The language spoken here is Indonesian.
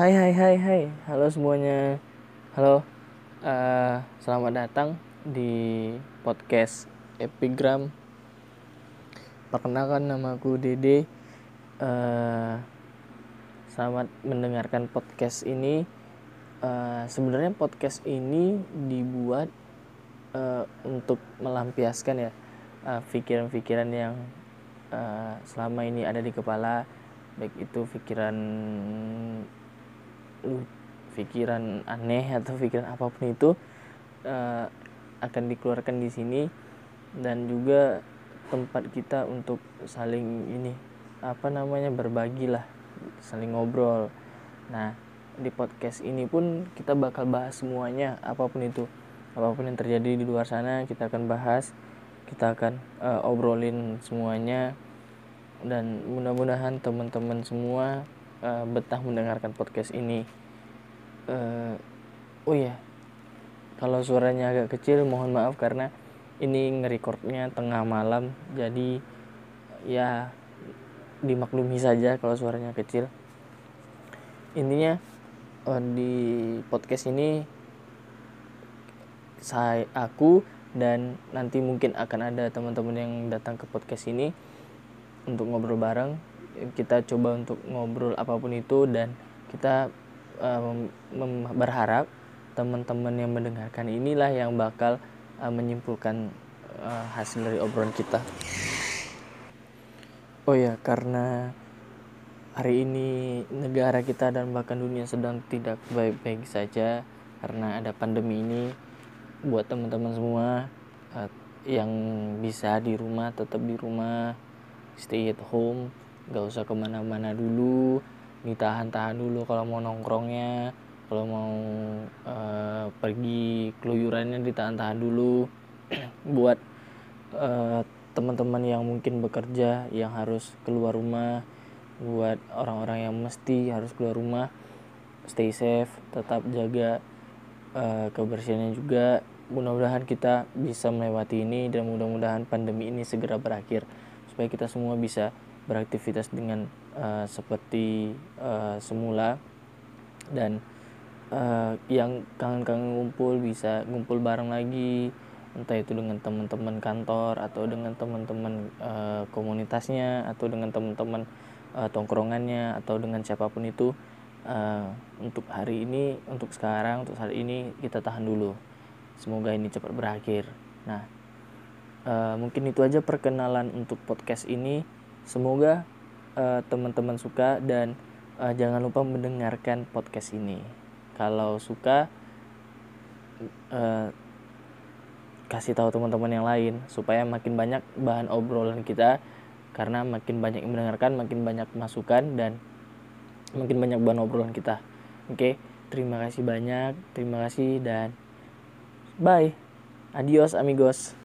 Hai hai hai hai, halo semuanya. Halo, uh, selamat datang di podcast Epigram. Perkenalkan namaku Dede. Uh, selamat mendengarkan podcast ini. Uh, sebenarnya podcast ini dibuat uh, untuk melampiaskan ya pikiran-pikiran uh, yang uh, selama ini ada di kepala baik itu pikiran pikiran aneh atau pikiran apa pun itu uh, akan dikeluarkan di sini dan juga tempat kita untuk saling ini apa namanya berbagi lah saling ngobrol. Nah di podcast ini pun kita bakal bahas semuanya apa pun itu. Apa pun yang terjadi di luar sana kita akan bahas kita akan uh, obrolin semuanya. Dan mudah-mudahan teman-teman semua uh, betah mendengarkan podcast ini. Uh, oh ya, kalau suaranya agak kecil mohon maaf karena ini ngerekordnya tengah malam jadi ya dimaklumi saja kalau suaranya kecil. Intinya uh, di podcast ini saya aku dan nanti mungkin akan ada teman-teman yang datang ke podcast ini untuk ngobrol bareng kita coba untuk ngobrol apa pun itu dan kita uh, berharap teman-teman yang mendengarkan inilah yang bakal uh, menyimpulkan uh, hasil dari obrolan kita. Oh ya, karena hari ini negara kita dan bahkan dunia sedang tidak baik-baik saja karena ada pandemi ini. Buat teman-teman semua uh, yang bisa di rumah tetap di rumah, stay at home gak usah ke mana-mana dulu ditahan-tahan dulu kalau mau nongkrongnya. Kalau mau uh, pergi keluyurannya ditahan-tahan dulu. Buat uh, teman-teman yang mungkin bekerja yang harus keluar rumah. Buat orang-orang yang mesti harus keluar rumah stay safe tetap jaga uh, kebersihannya juga. Mudah-mudahan kita bisa melewati ini dan mudah-mudahan pandemi ini segera berakhir supaya kita semua bisa beraktivitas dengan uh, seperti uh, semula. Dan uh, yang kangen-kangen ngumpul bisa ngumpul bareng lagi entah itu dengan teman-teman kantor atau dengan teman-teman uh, komunitasnya atau dengan teman-teman uh, tongkrongannya atau dengan siapa pun itu uh, untuk hari ini untuk sekarang untuk saat ini kita tahan dulu. Semoga ini cepat berakhir. Nah uh, mungkin itu aja perkenalan untuk podcast ini Semoga uh, teman-teman suka dan uh, jangan lupa mendengarkan podcast ini. Kalau suka uh, kasih tahu teman-teman yang lain supaya makin banyak bahan obrolan kita karena makin banyak yang mendengarkan, makin banyak masukan dan makin banyak bahan obrolan kita. Oke, terima kasih banyak, terima kasih dan bye. Adios amigos.